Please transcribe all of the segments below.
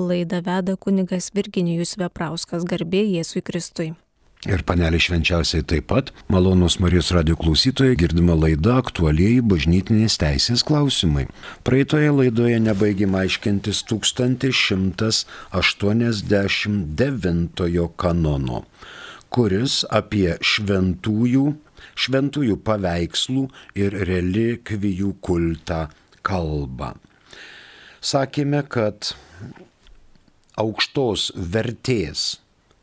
Laidą veda kunigas Virginijus Veprauskas garbė Jėzui Kristui. Ir panelė švenčiausiai taip pat, malonus Marijos radio klausytojai, girdima laida aktualiai bažnytinės teisės klausimai. Praeitoje laidoje nebaigim aiškintis 1189 kanono, kuris apie šventųjų, šventųjų paveikslų ir relikvijų kultą kalba. Sakėme, kad aukštos vertės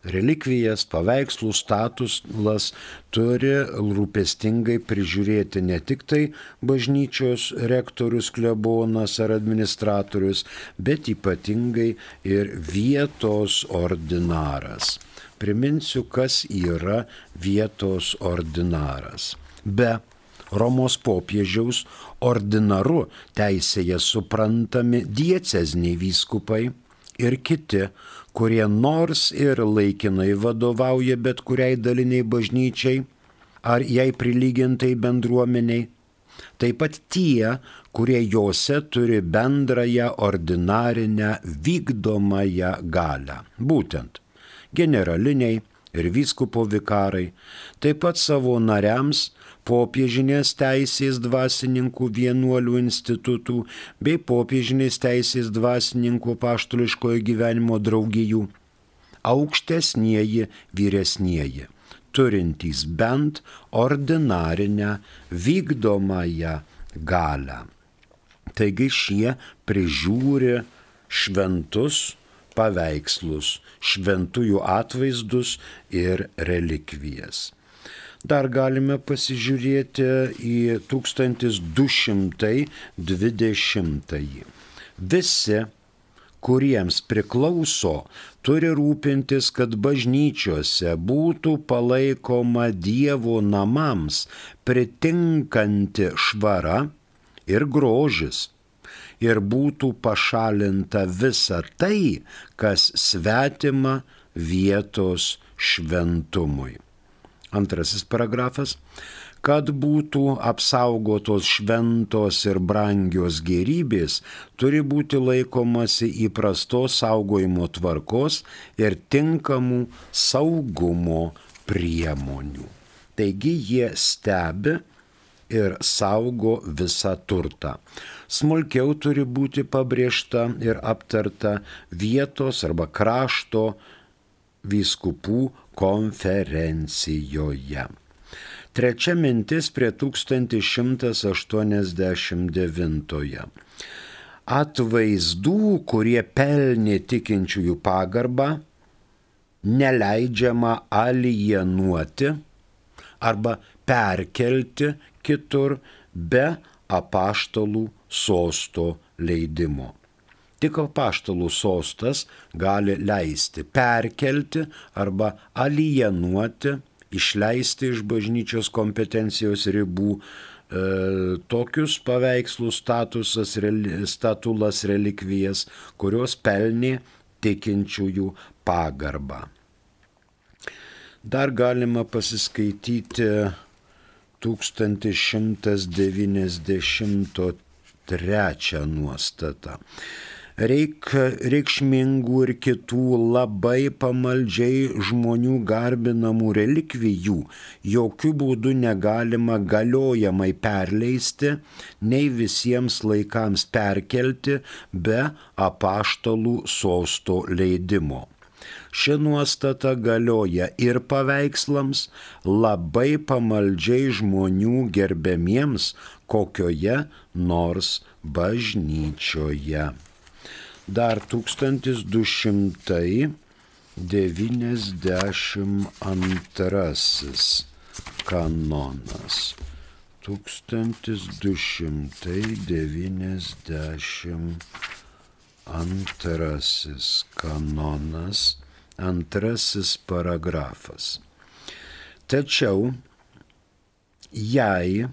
relikvijas, paveikslų statusas turi rūpestingai prižiūrėti ne tik tai bažnyčios rektorius, klebonas ar administratorius, bet ypatingai ir vietos ordinaras. Priminsiu, kas yra vietos ordinaras. Be Romos popiežiaus ordinaru teisėje suprantami diecezniai vyskupai ir kiti, kurie nors ir laikinai vadovauja bet kuriai daliniai bažnyčiai ar jai prilygintai bendruomeniai, taip pat tie, kurie juose turi bendrąją ordinarinę vykdomąją galę. Būtent generaliniai ir vyskupo vikarai, taip pat savo nariams popiežinės teisės dvasininkų vienuolių institutų bei popiežinės teisės dvasininkų paštuliškojo gyvenimo draugijų, aukštesnieji vyresnieji, turintys bent ordinarinę vykdomąją galę. Taigi šie prižiūri šventus paveikslus, šventųjų atvaizdus ir relikvijas. Dar galime pasižiūrėti į 1220. Visi, kuriems priklauso, turi rūpintis, kad bažnyčiose būtų palaikoma Dievo namams pritinkanti švara ir grožis ir būtų pašalinta visa tai, kas svetima vietos šventumui. Antrasis paragrafas kad būtų apsaugotos šventos ir brangios gerybės, turi būti laikomasi įprastos saugojimo tvarkos ir tinkamų saugumo priemonių. Taigi jie stebi ir saugo visą turtą. Smulkiau turi būti pabrėžta ir aptarta vietos arba krašto vyskupų konferencijoje. Trečia mintis prie 1189. Atvaizdų, kurie pelnė tikinčiųjų pagarbą, neleidžiama alienuoti arba perkelti kitur be apaštalų sosto leidimo. Tik apaštalų sostas gali leisti perkelti arba alienuoti, išleisti iš bažnyčios kompetencijos ribų e, tokius paveikslus, statusas, statulas, relikvijas, kurios pelnė tikinčiųjų pagarbą. Dar galima pasiskaityti 1193 nuostatą reik, reikšmingų ir kitų labai pamaldžiai žmonių garbinamų relikvijų jokių būdų negalima galiojamai perleisti, nei visiems laikams perkelti be apaštalų sosto leidimo. Ši nuostata galioja ir paveikslams labai pamaldžiai žmonių gerbėmiems kokioje nors bažnyčioje dar 1292 kanonas. 1292 kanonas, antrasis paragrafas. Tačiau, jei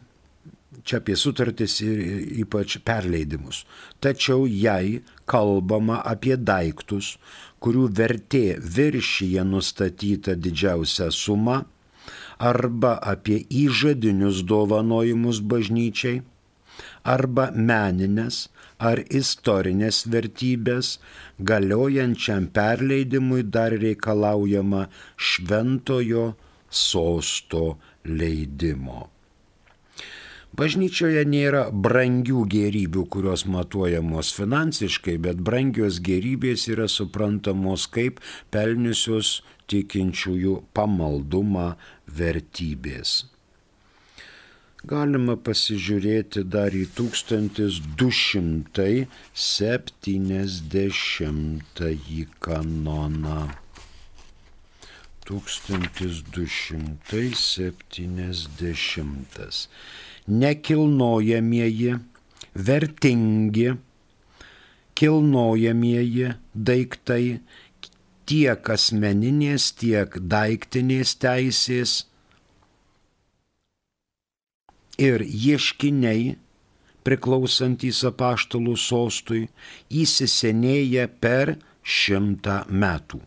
čia apie sutartis ir ypač perleidimus. Tačiau jei kalbama apie daiktus, kurių vertė viršyje nustatyta didžiausia suma, arba apie įžadinius dovanojimus bažnyčiai, arba meninės ar istorinės vertybės, galiojančiam perleidimui dar reikalaujama šventojo sosto leidimo. Bažnyčioje nėra brangių gerybių, kurios matuojamos finansiškai, bet brangios gerybės yra suprantamos kaip pelniusios tikinčiųjų pamaldumą vertybės. Galima pasižiūrėti dar į 1270 kanoną. 1270 nekilnojamieji, vertingi, kilnojamieji daiktai tiek asmeninės, tiek daiktinės teisės ir ieškiniai priklausantys apaštalų sostui įsisenėja per šimtą metų,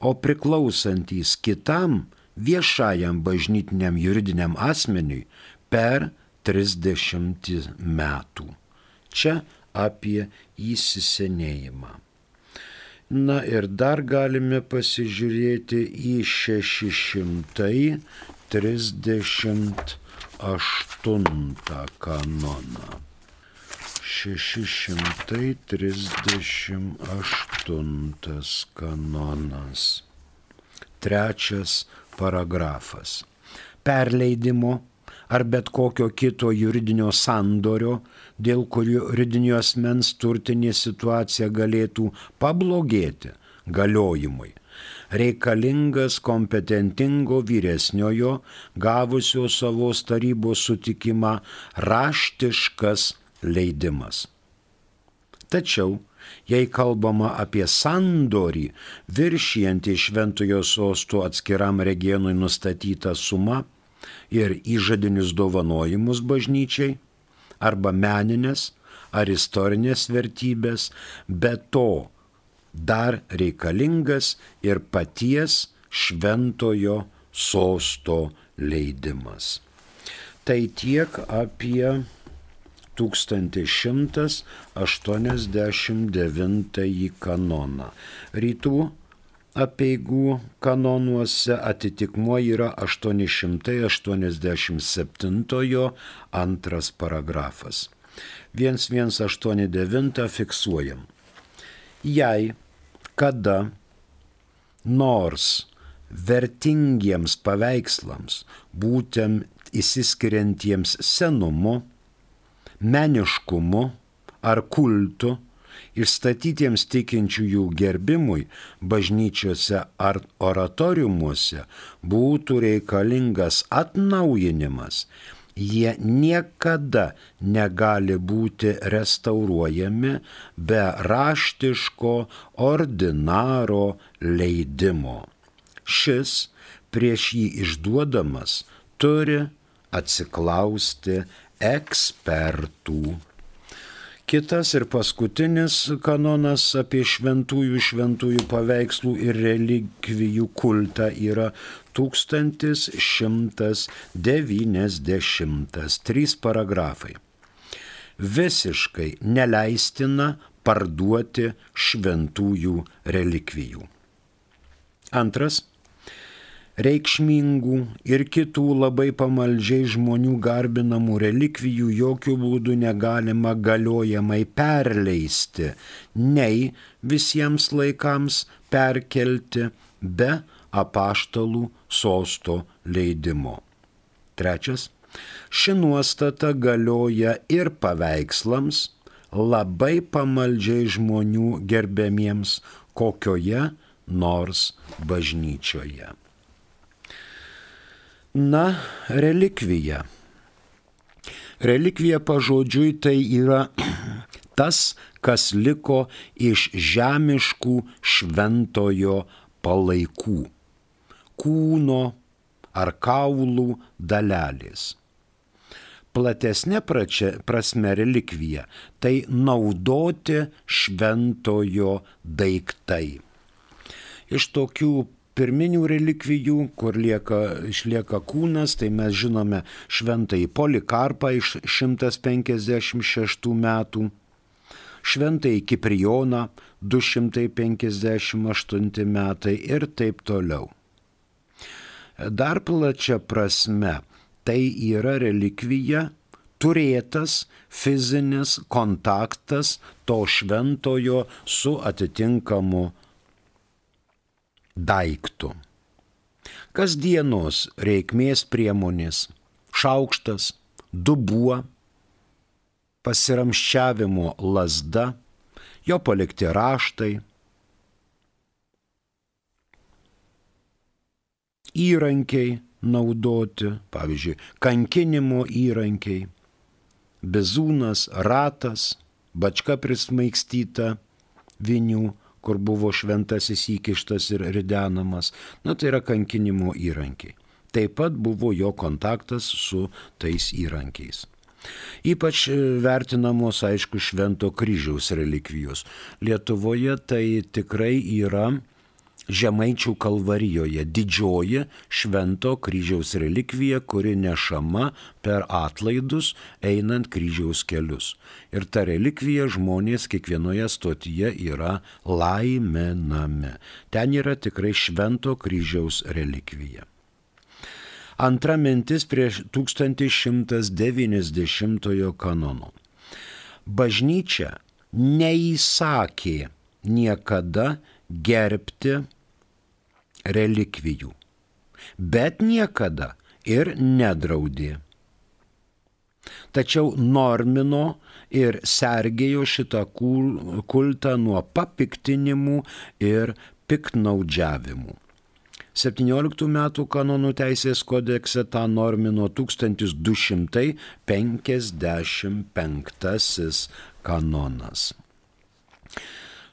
o priklausantys kitam viešajam bažnytiniam juridiniam asmeniui per 30 metų. Čia apie įsisenėjimą. Na ir dar galime pasižiūrėti į 638 kanoną. 638 kanonas. Trečias paragrafas. Perleidimo ar bet kokio kito juridinio sandorio, dėl kurio juridinio asmens turtinė situacija galėtų pablogėti galiojimui. Reikalingas kompetentingo vyresniojo, gavusio savos tarybos sutikimą, raštiškas leidimas. Tačiau, jei kalbama apie sandorį, viršijantį šventojo sostų atskiram regionui nustatytą sumą, ir įžadinius dovanojimus bažnyčiai, arba meninės ar istorinės vertybės, bet to dar reikalingas ir paties šventojo sosto leidimas. Tai tiek apie 1189 kanoną. Rytų apieigų kanonuose atitikmuo yra 887 antras paragrafas. 1189 fiksuojam. Jei kada nors vertingiems paveikslams, būtent įsiskiriantiems senumu, meniškumu ar kultu, išstatytiems tikinčiųjų gerbimui bažnyčiose ar oratoriumuose būtų reikalingas atnaujinimas, jie niekada negali būti restauruojami be raštiško ordinaro leidimo. Šis prieš jį išduodamas turi atsiklausti ekspertų. Kitas ir paskutinis kanonas apie šventųjų šventųjų paveikslų ir relikvijų kultą yra 1190. Trys paragrafai. Visiškai neleistina parduoti šventųjų relikvijų. Antras reikšmingų ir kitų labai pamaldžiai žmonių garbinamų relikvijų jokių būdų negalima galiojamai perleisti, nei visiems laikams perkelti be apaštalų sosto leidimo. Trečias. Ši nuostata galioja ir paveikslams, labai pamaldžiai žmonių gerbiamiems kokioje nors bažnyčioje. Na, relikvija. Relikvija pažodžiui tai yra tas, kas liko iš žemiškų šventojo palaikų - kūno ar kaulų dalelės. Platesnė prasme relikvija - tai naudoti šventojo daiktai. Iš tokių pirminių relikvijų, kur lieka, išlieka kūnas, tai mes žinome šventąjį Polikarpą iš 156 metų, šventąjį Kiprijoną 258 metai ir taip toliau. Dar plačia prasme, tai yra relikvija turėtas fizinis kontaktas to šventojo su atitinkamu daiktų. Kasdienos reikmės priemonės - šaukštas, dubuo, pasiramščiavimo lasda, jo palikti raštai, įrankiai naudoti, pavyzdžiui, kankinimo įrankiai, bezūnas, ratas, bačka prismaikstyta vinių, kur buvo šventasis įkištas ir ridenamas, na tai yra kankinimo įrankiai. Taip pat buvo jo kontaktas su tais įrankiais. Ypač vertinamos, aišku, švento kryžiaus relikvijos. Lietuvoje tai tikrai yra Žemaičių kalvarijoje didžioji švento kryžiaus relikvija, kuri nešama per atlaidus einant kryžiaus kelius. Ir ta relikvija žmonės kiekvienoje stotyje yra laiminami. Ten yra tikrai švento kryžiaus relikvija. Antra mintis prieš 1190 kanono. Bažnyčia neįsakė niekada gerbti relikvijų, bet niekada ir nedraudė. Tačiau normino ir sergėjo šitą kultą nuo papiktinimų ir piknaudžiavimų. 17 metų kanonų teisės kodekse tą normino 1255 kanonas.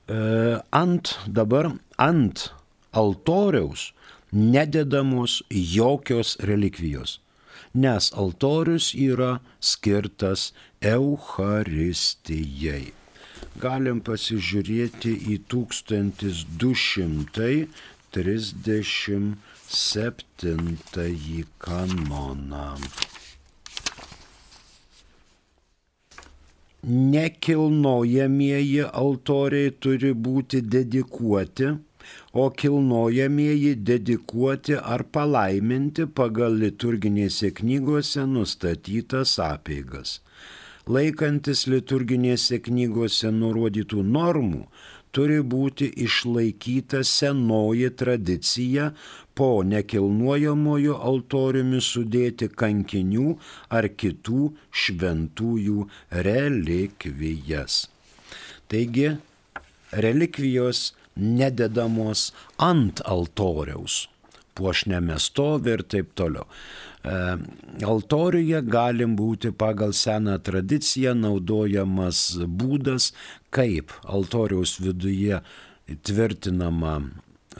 E, ant dabar ant altoriaus nededamos jokios relikvijos, nes altorius yra skirtas Euharistijai. Galim pasižiūrėti į 1237 kanoną. Nekilnojamieji altoriai turi būti dedikuoti o kilnojamieji dedikuoti ar palaiminti pagal liturginėse knygose nustatytas apeigas. Laikantis liturginėse knygose nurodytų normų, turi būti išlaikyta senoji tradicija po nekilnojamojo altoriumi sudėti kankinių ar kitų šventųjų relikvijas. Taigi, relikvijos nededamos ant altoriaus, puošnėme stovi ir taip toliau. E, altoriuje galim būti pagal seną tradiciją naudojamas būdas, kaip altoriaus viduje tvirtinama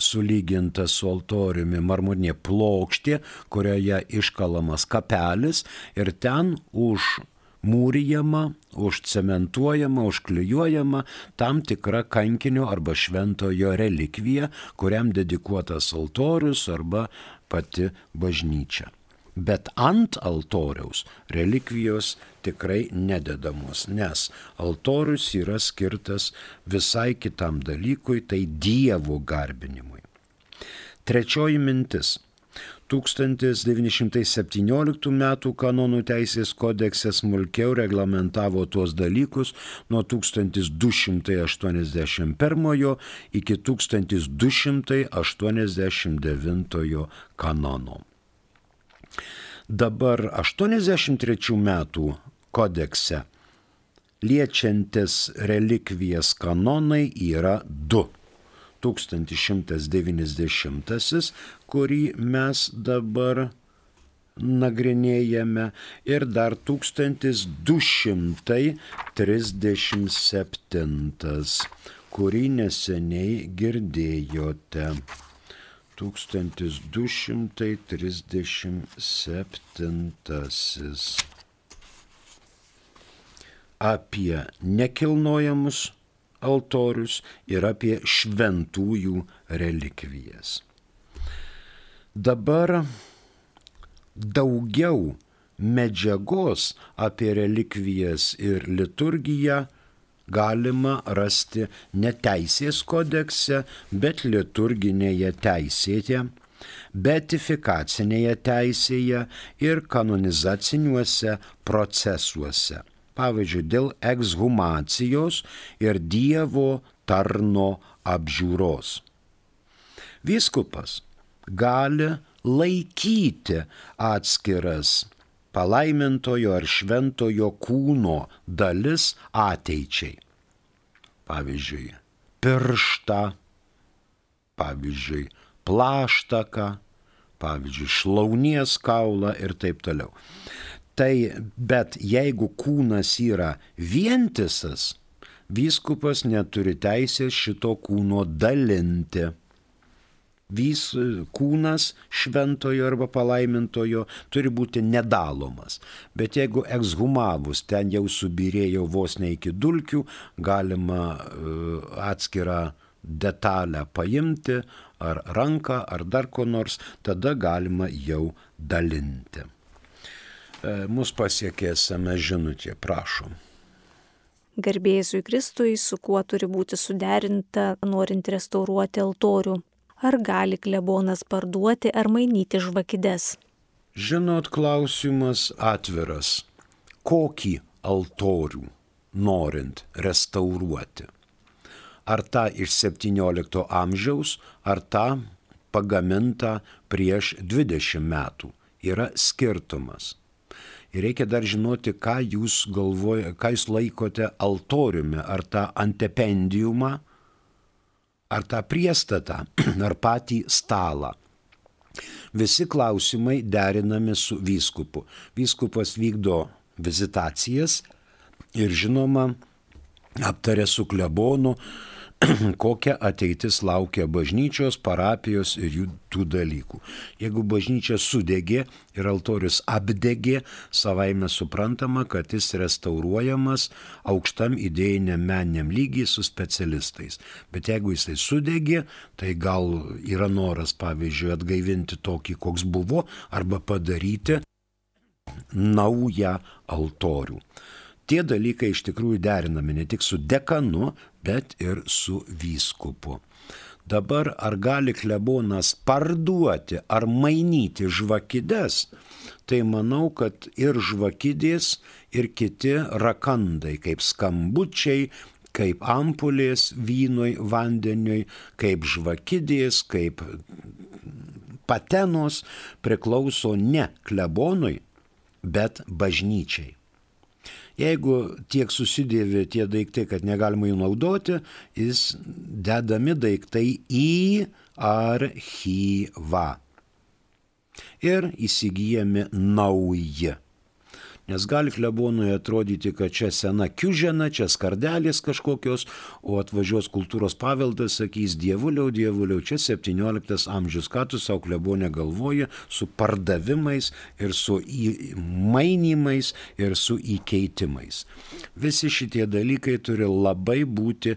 sulyginta su altoriumi marmurinė plokštė, kurioje iškalamas kapelis ir ten už mūrijama, užcementuojama, užklijuojama tam tikra kankinio arba šventojo relikvija, kuriam dedikuotas altorius arba pati bažnyčia. Bet ant altoriaus relikvijos tikrai nededamos, nes altorius yra skirtas visai kitam dalykui, tai Dievo garbinimui. Trečioji mintis 1917 m. kanonų teisės kodekse smulkiau reglamentavo tuos dalykus nuo 1281 iki 1289 kanono. Dabar 83 metų kodekse liečiantis relikvijas kanonai yra du. 1190, kurį mes dabar nagrinėjame, ir dar 1237, kurį neseniai girdėjote. 1237 apie nekilnojamus altorius ir apie šventųjų relikvijas. Dabar daugiau medžiagos apie relikvijas ir liturgiją galima rasti ne teisės kodekse, bet liturginėje teisėje, betifikacinėje teisėje ir kanonizaciniuose procesuose. Pavyzdžiui, dėl ekshumacijos ir Dievo tarno apžiūros. Vyskupas gali laikyti atskiras palaimintojo ar šventojo kūno dalis ateičiai. Pavyzdžiui, pirštą, pavyzdžiui, plaštaką, pavyzdžiui, šlaunies kaulą ir taip toliau. Tai bet jeigu kūnas yra vientisas, vyskupas neturi teisės šito kūno dalinti. Vis kūnas šventojo arba palaimintojo turi būti nedalomas. Bet jeigu ekshumavus ten jau subirėjo vos ne iki dulkių, galima uh, atskirą detalę paimti, ar ranką, ar dar ko nors, tada galima jau dalinti. E, Mūsų pasiekė esame žinutė, prašom. Garbėjusui Kristui, su kuo turi būti suderinta, norint restauruoti altorių. Ar gali klebonas parduoti ar mainyti žvakides? Žinot, klausimas atviras. Kokį altorių norint restauruoti? Ar tą iš 17 amžiaus, ar tą pagamintą prieš 20 metų? Yra skirtumas. Ir reikia dar žinoti, ką jūs galvojate, ką jūs laikote altoriumi, ar tą antependiumą, ar tą priestatą, ar patį stalą. Visi klausimai derinami su vyskupu. Vyskupas vykdo vizitacijas ir žinoma aptarė su klebonu, kokia ateitis laukia bažnyčios, parapijos ir jų tų dalykų. Jeigu bažnyčia sudegė ir altorius apdegė, savaime suprantama, kad jis restauruojamas aukštam idėjiniam meniniam lygiai su specialistais. Bet jeigu jisai sudegė, tai gal yra noras, pavyzdžiui, atgaivinti tokį, koks buvo, arba padaryti naują altorių tie dalykai iš tikrųjų derinami ne tik su dekanu, bet ir su vyskupu. Dabar ar gali klebonas parduoti ar mainyti žvakides, tai manau, kad ir žvakidės, ir kiti rakandai, kaip skambučiai, kaip ampulės vynui, vandeniui, kaip žvakidės, kaip patenos priklauso ne klebonui, bet bažnyčiai. Jeigu tiek susidėvi tie daiktai, kad negalima jų naudoti, jis dedami daiktai į archyvą. Ir įsigijami nauji. Nes gali klebonui atrodyti, kad čia sena kiužena, čia skardelės kažkokios, o atvažiuos kultūros paveldas, sakys, dievuliau, dievuliau, čia 17 amžius, ką tu savo klebonė galvoji su pardavimais ir su mainymais ir su įkeitimais. Visi šitie dalykai turi labai būti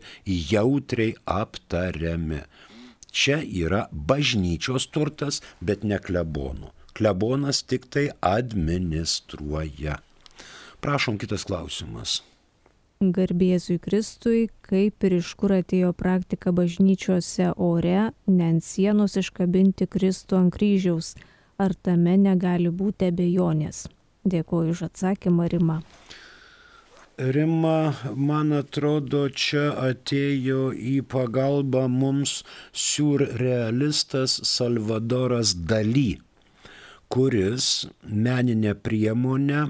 jautriai aptariami. Čia yra bažnyčios turtas, bet ne klebonų klebonas tik tai administruoja. Prašom kitas klausimas. Garbėzui Kristui, kaip ir iš kur atėjo praktika bažnyčiose ore, ne ant sienos iškabinti Kristų ant kryžiaus, ar tame negali būti abejonės? Dėkuoju už atsakymą, Rima. Rima, man atrodo, čia atėjo į pagalbą mums surrealistas Salvadoras Daly kuris meninę priemonę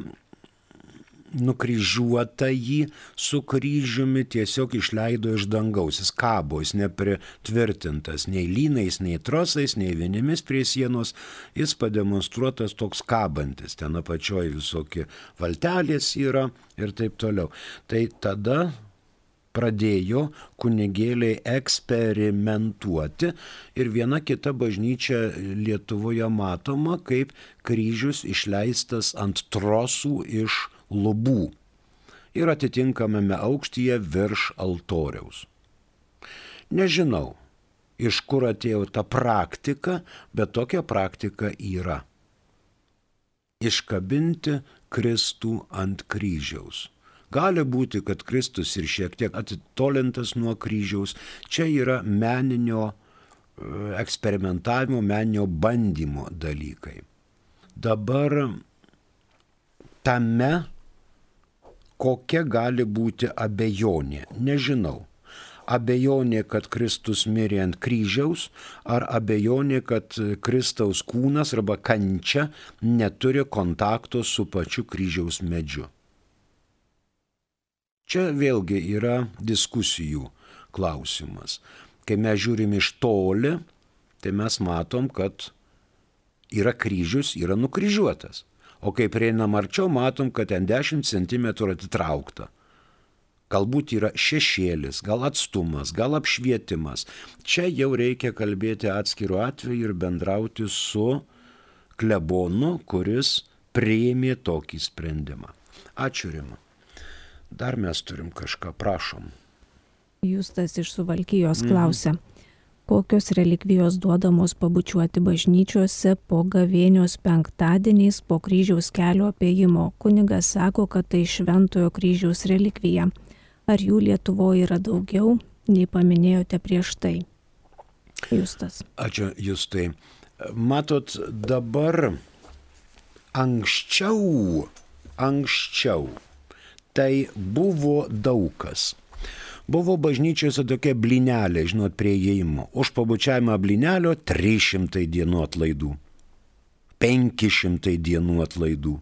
nukryžiuotą jį su kryžiumi tiesiog išleido iš dangaus. Jis kabo, jis nepritvirtintas nei lynais, nei trosais, nei vienimis prie sienos. Jis pademonstruotas toks kabantis. Ten apačioje visokie valtelės yra ir taip toliau. Tai tada pradėjo kunigėliai eksperimentuoti ir viena kita bažnyčia Lietuvoje matoma kaip kryžius išleistas ant trosų iš lubų ir atitinkamame aukštyje virš altoriaus. Nežinau, iš kur atėjo ta praktika, bet tokia praktika yra. Iškabinti Kristų ant kryžiaus. Gali būti, kad Kristus ir šiek tiek atitolintas nuo kryžiaus. Čia yra meninio e, eksperimentavimo, meninio bandymo dalykai. Dabar tame, kokia gali būti abejonė, nežinau abejonė, kad Kristus mirė ant kryžiaus, ar abejonė, kad Kristaus kūnas arba kančia neturi kontakto su pačiu kryžiaus medžiu. Čia vėlgi yra diskusijų klausimas. Kai mes žiūrim iš toli, tai mes matom, kad yra kryžius, yra nukryžiuotas. O kai prieinam arčiau, matom, kad ten 10 cm atitraukta. Galbūt yra šešėlis, gal atstumas, gal apšvietimas. Čia jau reikia kalbėti atskiru atveju ir bendrauti su klebonu, kuris priėmė tokį sprendimą. Ačiū Rima. Dar mes turim kažką, prašom. Justas iš Suvalkyjos mhm. klausia. Kokios relikvijos duodamos pabučiuoti bažnyčiose po gavėnios penktadieniais po kryžiaus kelio apėjimo? Kunigas sako, kad tai šventojo kryžiaus relikvija. Ar jų Lietuvoje yra daugiau, nei paminėjote prieš tai? Justas. Ačiū, Justai. Matot, dabar anksčiau, anksčiau tai buvo daug kas. Buvo bažnyčiose tokia blinelė, žinot, prie įėjimo. Už pabučiavimą blinelio 300 dienų atlaidų. 500 dienų atlaidų.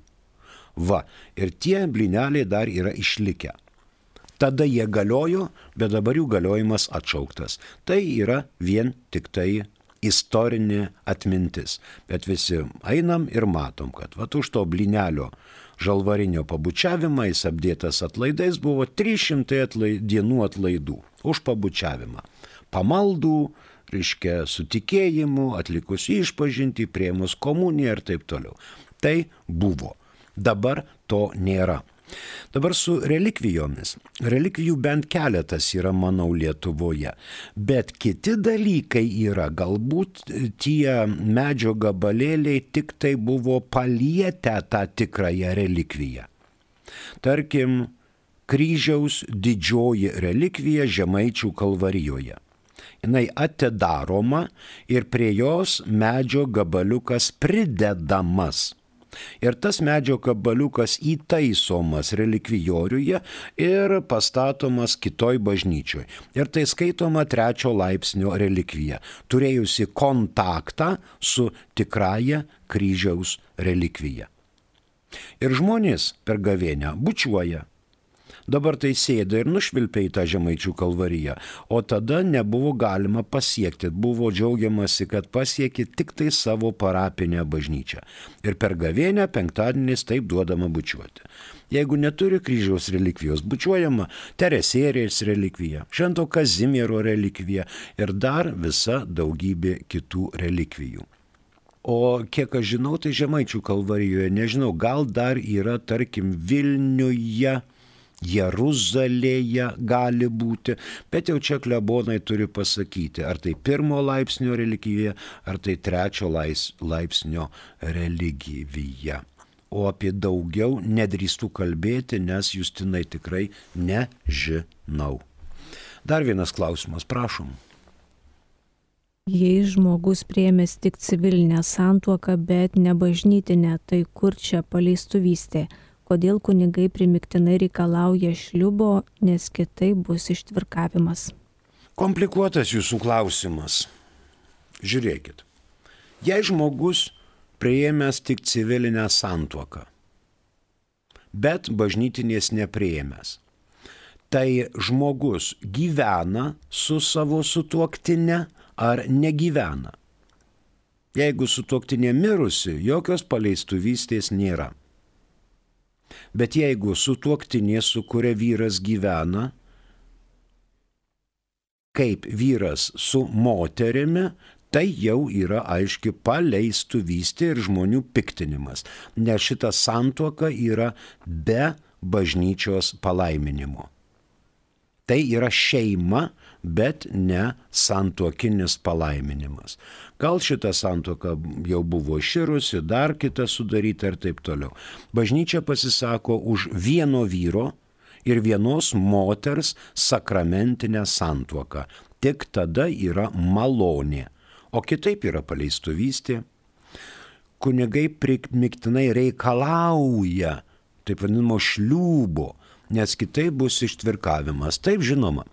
Va, ir tie blineliai dar yra išlikę. Tada jie galiojo, bet dabar jų galiojimas atšauktas. Tai yra vien tik tai istorinė atmintis. Bet visi einam ir matom, kad va už to blinelio žalvarinio pabučiavimą jis apdėtas atlaidais buvo 300 atlaid, dienų atlaidų už pabučiavimą. Pamaldų, reiškia, sutikėjimu, atlikus išpažinti, prieimus komuniją ir taip toliau. Tai buvo. Dabar to nėra. Dabar su relikvijomis. Relikvijų bent keletas yra, manau, Lietuvoje. Bet kiti dalykai yra, galbūt tie medžio gabalėliai tik tai buvo palietę tą tikrąją relikviją. Tarkim, kryžiaus didžioji relikvija Žemaičių kalvarijoje jinai atidaroma ir prie jos medžio gabaliukas pridedamas. Ir tas medžio kabaliukas įtaisomas relikvijoriuje ir pastatomas kitoj bažnyčioj. Ir tai skaitoma trečio laipsnio relikvija, turėjusi kontaktą su tikraja kryžiaus relikvija. Ir žmonės per gavėnę bučiuoja Dabar tai sėda ir nušvilpia į tą žemaičių kalvariją. O tada nebuvo galima pasiekti. Buvo džiaugiamasi, kad pasiekė tik tai savo parapinę bažnyčią. Ir per gavėnę penktadieniais taip duodama bučiuoti. Jeigu neturi kryžiaus relikvijos, bučiuojama Teresėrės relikvija, Švento Kazimiero relikvija ir dar visa daugybė kitų relikvijų. O kiek aš žinau, tai Žemaičių kalvarijoje, nežinau, gal dar yra, tarkim, Vilniuje Jeruzalėje gali būti, bet jau čia klebonai turi pasakyti, ar tai pirmo laipsnio religija, ar tai trečio laipsnio religija. O apie daugiau nedrįstų kalbėti, nes Justinai tikrai nežinau. Dar vienas klausimas, prašom. Jei žmogus priemės tik civilinę santuoką, bet ne bažnytinę, tai kur čia paleistuvystė? Kodėl kunigai primiktinai reikalauja šliubo, nes kitaip bus ištvirkavimas. Komplikuotas jūsų klausimas. Žiūrėkit. Jei žmogus prieėmęs tik civilinę santuoką, bet bažnytinės neprieėmęs, tai žmogus gyvena su savo sutuoktinė ar negyvena. Jeigu sutuoktinė mirusi, jokios paleistuvystės nėra. Bet jeigu su tuoktinė, su kuria vyras gyvena, kaip vyras su moterimi, tai jau yra aiški paleistų vystė ir žmonių piktinimas, nes šita santuoka yra be bažnyčios palaiminimo. Tai yra šeima, bet ne santuokinis palaiminimas. Gal šita santoka jau buvo širusi, dar kita sudaryta ir taip toliau. Bažnyčia pasisako už vieno vyro ir vienos moters sakramentinę santuoką. Tik tada yra malonė, o kitaip yra paleistuvystė. Kunigai primiktinai reikalauja taip vadinamo šliūbo, nes kitaip bus ištvirkavimas. Taip žinoma.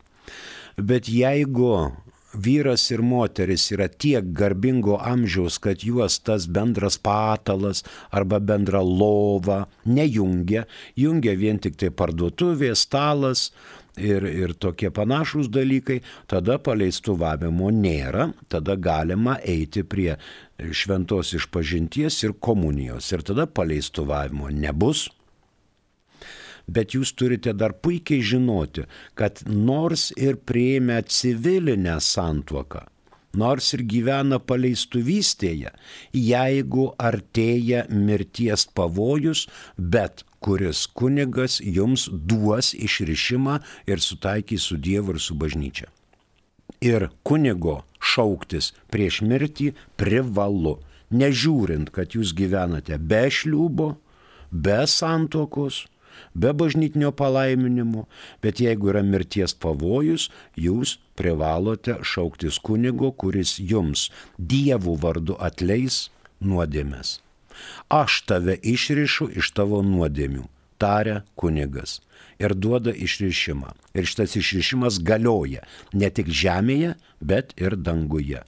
Bet jeigu vyras ir moteris yra tiek garbingo amžiaus, kad juos tas bendras patalas arba bendra lova nejungia, jungia vien tik tai parduotuvė, stalas ir, ir tokie panašus dalykai, tada paleistuvavimo nėra, tada galima eiti prie šventos išpažinties ir komunijos ir tada paleistuvavimo nebus bet jūs turite dar puikiai žinoti, kad nors ir prieimę civilinę santuoką, nors ir gyvena paleistuvystėje, jeigu artėja mirties pavojus, bet kuris kunigas jums duos išrišimą ir sutaikys su Dievu ir su bažnyčia. Ir kunigo šauktis prieš mirtį privalu, nežiūrint, kad jūs gyvenate be šliūbo, be santokos, be bažnytinio palaiminimo, bet jeigu yra mirties pavojus, jūs privalote šauktis kunigo, kuris jums dievų vardu atleis nuodėmės. Aš tave išrišu iš tavo nuodėmių, taria kunigas ir duoda išrišimą. Ir šitas išrišimas galioja ne tik žemėje, bet ir danguje.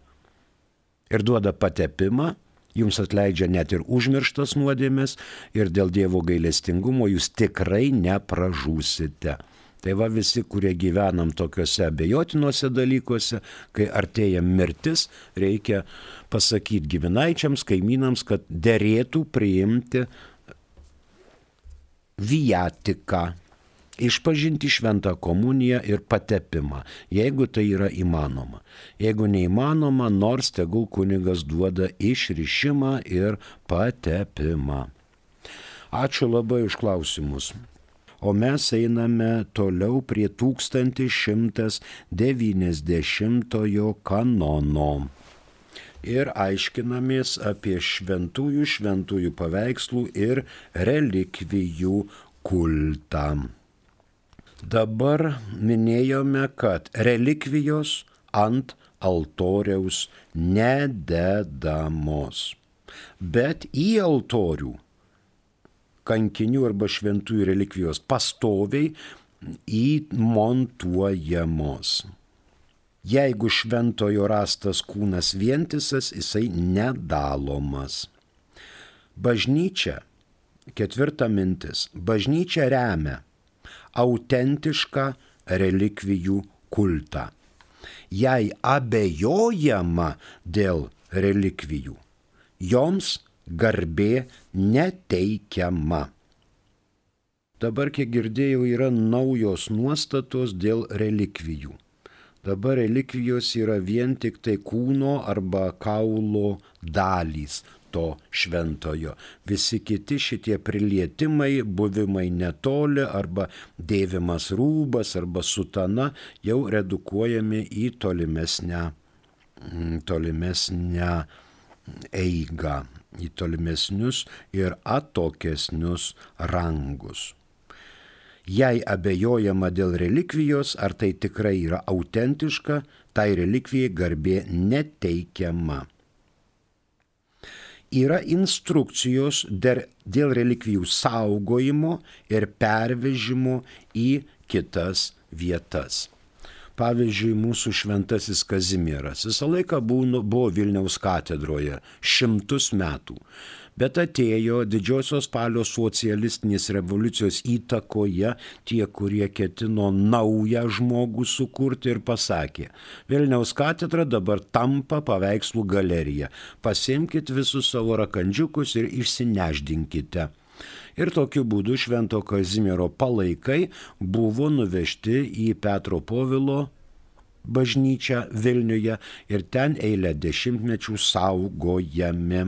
Ir duoda patepimą jums atleidžia net ir užmirštas nuodėmės ir dėl Dievo gailestingumo jūs tikrai nepražūsite. Tai va visi, kurie gyvenam tokiuose abejotinuose dalykuose, kai artėja mirtis, reikia pasakyti giminaičiams, kaimynams, kad dėrėtų priimti viatiką išpažinti šventą komuniją ir patepimą, jeigu tai yra įmanoma. Jeigu neįmanoma, nors tegul kunigas duoda išrišimą ir patepimą. Ačiū labai už klausimus. O mes einame toliau prie 1190 kanono ir aiškinamės apie šventųjų šventųjų paveikslų ir relikvijų kultą. Dabar minėjome, kad relikvijos ant altoriaus nededamos, bet į altorių kankinių arba šventųjų relikvijos pastoviai įmontuojamos. Jeigu šventojo rastas kūnas vientisas, jisai nedalomas. Bažnyčia, ketvirta mintis, bažnyčia remia autentišką relikvijų kultą. Jei abejojama dėl relikvijų, joms garbė neteikiama. Dabar, kiek girdėjau, yra naujos nuostatos dėl relikvijų. Dabar relikvijos yra vien tik tai kūno arba kaulo dalys, to šventojo. Visi kiti šitie prilietimai, buvimai netoli arba dėvimas rūbas arba sutana jau redukuojami į tolimesnę, mm, tolimesnę eigą, į tolimesnius ir atokesnius rangus. Jei abejojama dėl relikvijos, ar tai tikrai yra autentiška, tai relikvijai garbė neteikiama yra instrukcijos dėl relikvijų saugojimo ir pervežimo į kitas vietas. Pavyzdžiui, mūsų šventasis Kazimieras visą laiką buvo, buvo Vilniaus katedroje šimtus metų bet atėjo didžiosios spalio socialistinės revoliucijos įtakoje tie, kurie ketino naują žmogų sukurti ir pasakė, Vilniaus katedra dabar tampa paveikslų galerija, pasimkite visus savo rakandžiukus ir išsineždinkite. Ir tokiu būdu Švento Kazimiero palaikai buvo nuvežti į Petro Povilo bažnyčią Vilniuje ir ten eilę dešimtmečių saugojami.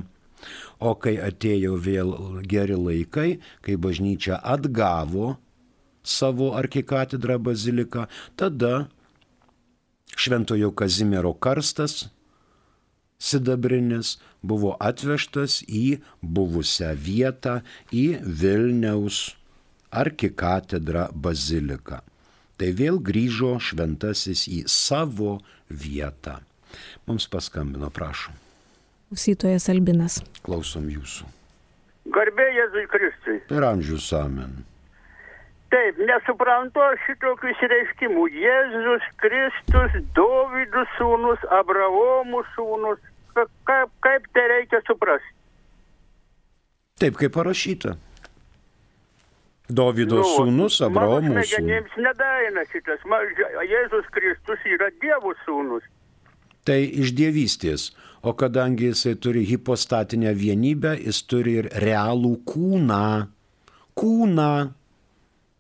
O kai atėjo vėl geri laikai, kai bažnyčia atgavo savo arkikatedrą baziliką, tada Šventojo Kazimiero karstas sidabrinis buvo atvežtas į buvusią vietą, į Vilniaus arkikatedrą baziliką. Tai vėl grįžo šventasis į savo vietą. Mums paskambino, prašom. Klausytojas Albinas. Klausom jūsų. Garbė Jėzui Kristui. Per amžius amen. Taip, nesuprantu šitokių išreiškimų. Jėzus Kristus, Dovydų sūnus, Abraomų sūnus. Ka- Kaip, kaip tai reikia suprasti? Taip kaip parašyta. Dovydo Nu, sūnus, Abraomo sūnus. smegenims nedaina šitas. Ma- Jėzus Kristus yra Dievo sūnus. Tai iš dievystės. O kadangi jisai turi hipostatinę vienybę, jis turi ir realų kūną. Kūną.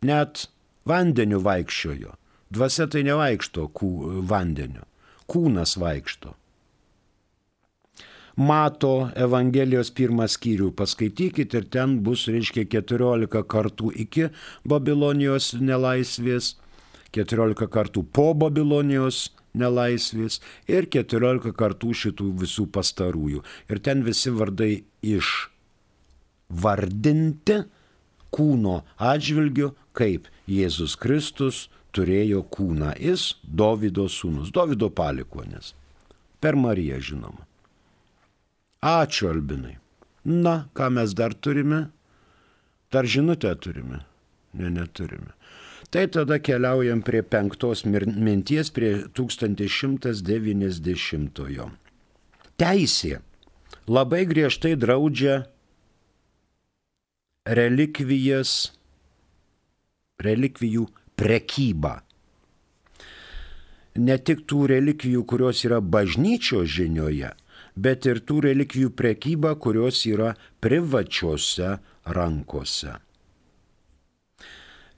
Net vandeniu vaikščiojo. Dvasia tai nevaikšto kū, vandeniu. Kūnas vaikšto. Mato Evangelijos pirmą skyrių paskaitykit ir ten bus, reiškia, 14 kartų iki Babilonijos nelaisvės, 14 kartų po Babilonijos nelaisvės ir 14 kartų šitų visų pastarųjų. Ir ten visi vardai išvardinti kūno atžvilgiu, kaip Jėzus Kristus turėjo kūną. Jis Dovido sūnus, Dovido palikonis. Per Mariją žinoma. Ačiū Albinai. Na, ką mes dar turime? Dar žinutę turime? Ne, neturime. Tai tada keliaujam prie penktos minties, prie 1190-ojo. Teisė labai griežtai draudžia relikvijas, relikvijų prekybą. Ne tik tų relikvijų, kurios yra bažnyčios žinioje, bet ir tų relikvijų prekybą, kurios yra privačiose rankose.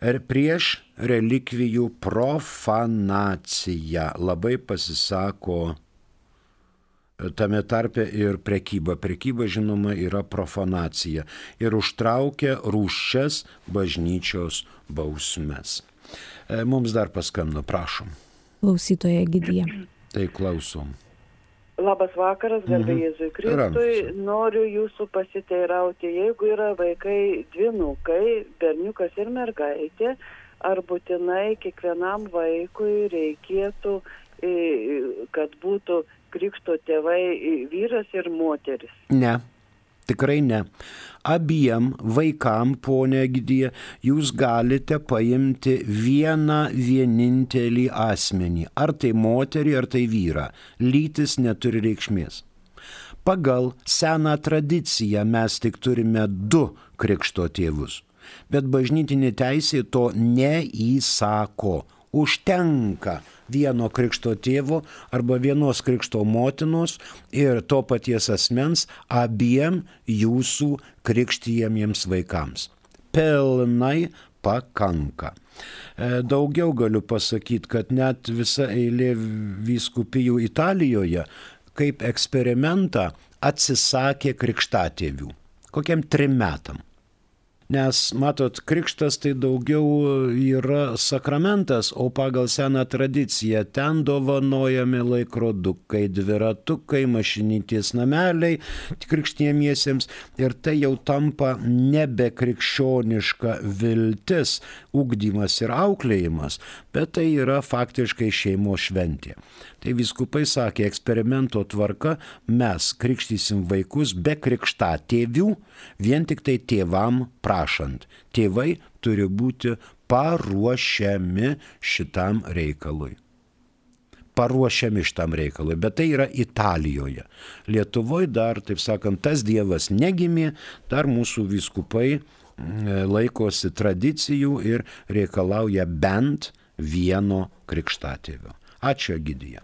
Ir prieš relikvijų profanaciją labai pasisako tame tarpe ir prekyba. Prekyba, žinoma, yra profanacija ir užtraukia rūščias bažnyčios bausmes. E, Mums dar paskambino, prašom. Klausytoja Gidija. Tai klausom. Labas vakaras, garbė Mhm. Jėzui. Kristui. Noriu jūsų pasiteirauti, jeigu yra vaikai dvinukai, berniukas ir mergaitė, ar būtinai kiekvienam vaikui reikėtų, e, kad būtų krikšto tėvai e, vyras ir moteris. Ne. Tikrai ne. Abiem vaikam, ponė Gidija, jūs galite paimti vieną vienintelį asmenį. Ar tai moterį, ar tai vyrą. Lytis neturi reikšmės. Pagal seną tradiciją mes tik turime du krikšto tėvus. Bet bažnytinė teisė to neįsako. Užtenka vieno krikšto tėvo arba vienos krikšto motinos ir to paties asmens abiem jūsų krikštijamiems vaikams. Pilnai pakanka. E, Daugiau galiu pasakyti, kad net visa eilė vyskupijų Italijoje kaip eksperimentą atsisakė krikštatėvių. Kokiam trim metam. Nes, matot, krikštas tai daugiau yra sakramentas, o pagal seną tradiciją ten dovanojami laikrodukai, dviratukai, mašinytės nameliai krikštiemiesiems ir tai jau tampa nebe krikščioniška viltis, ugdymas ir auklėjimas, bet tai yra faktiškai šeimo šventė. Tai viskupai sakė, eksperimento tvarka mes krikštysim vaikus be krikštatėvių, vien tik tai tėvam prašant. Tėvai turi būti paruošiami šitam reikalui. Paruošiami šitam reikalui, bet tai yra Italijoje. Lietuvoje dar, taip sakant, tas dievas negimė, dar mūsų viskupai mm, laikosi tradicijų ir reikalauja bent vieno krikštatėvio. Ačiū, Gidija.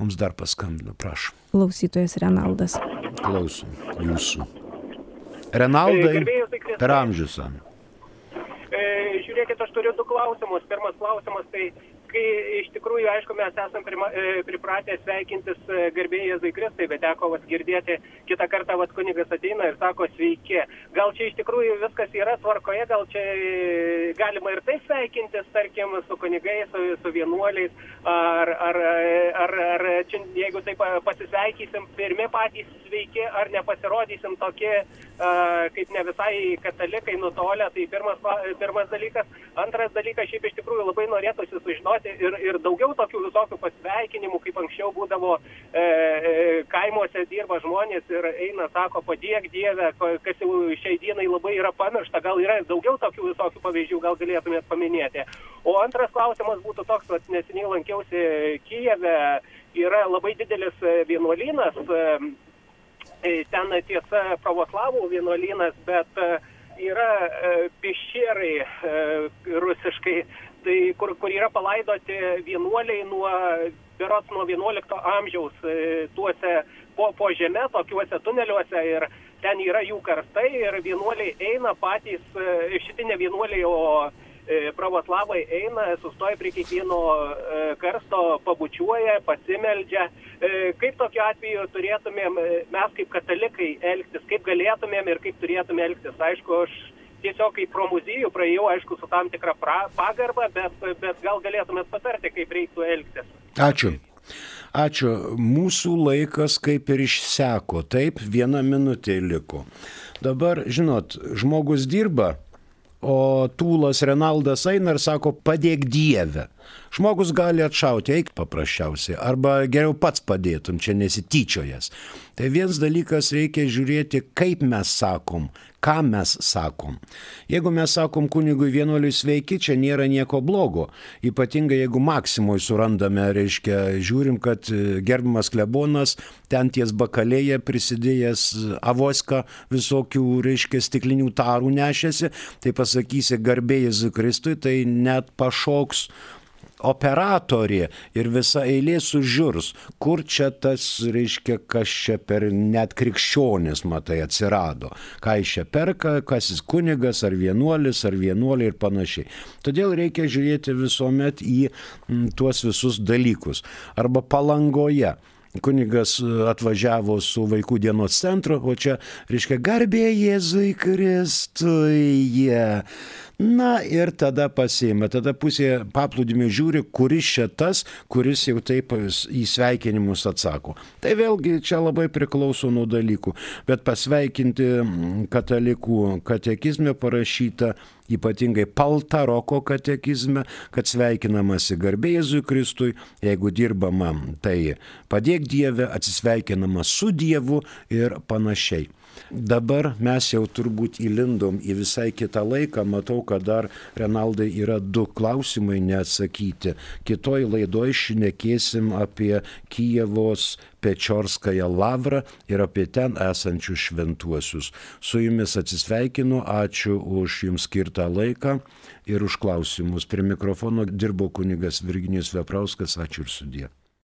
Mums dar paskambino, prašom. Klausytojas Renaldas. Klausom jūsų. Renaldai, per amžius. E, žiūrėkit, aš turiu du klausimus. Pirmas klausimas, tai kai iš tikrųjų, aišku, mes esam prima, e, pripratę sveikintis e, garbėjai Jėzui Kristai, bet teko vas girdėti, kitą kartą vas kunigas ateina ir sako sveiki. Gal čia iš tikrųjų viskas yra tvarkoje, gal čia e, galima ir taip sveikintis, tarkim, su kunigais, su, su vienuoliais, ar, ar, ar, ar čia, jeigu taip pasisveikysim, pirmi patys sveiki, ar nepasirodysim tokie, kaip ne visai katalikai nutolę, tai pirmas, pirmas dalykas. Antras dalykas, šiaip iš tikrųjų labai norėtųsi sužinoti ir, ir daugiau tokių visokių pasveikinimų, kaip anksčiau būdavo e, e, kaimuose dirba žmonės ir eina, sako, padėk Dievę, kas jau šiai dienai labai yra pamiršta, gal yra daugiau tokių visokių pavyzdžių, gal galėtumėt paminėti. O antras klausimas būtų toks, kad neseniai lankiausi Kijeve, yra labai didelis vienuolynas, e, ten tiesa pravoslavų vienuolynas, bet yra e, pišėrai e, rusiškai, tai kur, kur yra palaidoti vienuoliai nuo, berots nuo 11 amžiaus e, tuose po, po žemė, tokiuose tuneliuose ir ten yra jų karstai ir vienuoliai eina patys, šitie ne vienuoliai, o E, pravoslavai eina, sustoja prie kiekvieno e, karsto, pabučiuoja, pasimeldžia. E, kaip tokiu atveju turėtumėm mes kaip katalikai elgtis, kaip galėtumėm ir kaip turėtumėm elgtis. Aišku, aš tiesiog kaip pro muziejų praėjau, aišku, su tam tikra pra, pagarba, bet, bet gal galėtumėt patarti, kaip reiktų elgtis. Ačiū. Ačiū. Mūsų laikas kaip ir išseko. Taip, viena minutė liko. Dabar, žinot, žmogus dirba, O Tūlas Renaldas eina ir sako, padėk Dievę. Žmogus gali atšauti, eik paprasčiausiai, arba geriau pats padėtum, čia nesityčiojas. Tai vienas dalykas reikia žiūrėti, kaip mes sakom, ką mes sakom. Jeigu mes sakom kunigui vienuoliui sveiki, čia nėra nieko blogo. Ypatingai jeigu Maksimoj surandame, reiškia, žiūrim, kad e, gerbimas klebonas ten ties bakalėje prisidėjęs avoską visokių, reiškia, stiklinių tarų nešėsi, tai pasakysi garbėjai Kristui, tai net pašoks operatorė ir visa eilė sužiurs, kur čia tas, reiškia, kas čia per net krikščionis, matai, atsirado, ką iš čia perka, kas jis kunigas ar vienuolis ar vienuoliai ir panašiai. Todėl reikia žiūrėti visuomet į m, tuos visus dalykus. Arba palangoje kunigas atvažiavo su vaikų dienos centru, o čia, reiškia, garbė Jėzui Kristui. Yeah. Na ir tada pasiima, tada pusė paplūdimio žiūri, kuris čia tas, kuris jau taip į sveikinimus atsako. Tai vėlgi čia labai priklauso nuo dalykų, bet pasveikinti katalikų katekizme parašyta ypatingai paltaroko katekizme, kad sveikinamasi garbė Jėzui Kristui, jeigu dirbama, tai padėk Dievę, atsisveikinama su Dievu ir panašiai. Dabar mes jau turbūt įlindom į visai kitą laiką. Matau, kad dar Renaldai yra du klausimai neatsakyti. Kitoj laidoj šnekėsim apie Kijevos Pečorskąją lavrą ir apie ten esančius šventuosius. Su jumis atsisveikinu, ačiū už jums skirtą laiką ir už klausimus. Prie mikrofono dirbo kunigas Virginijus Veprauskas, ačiū ir sudė.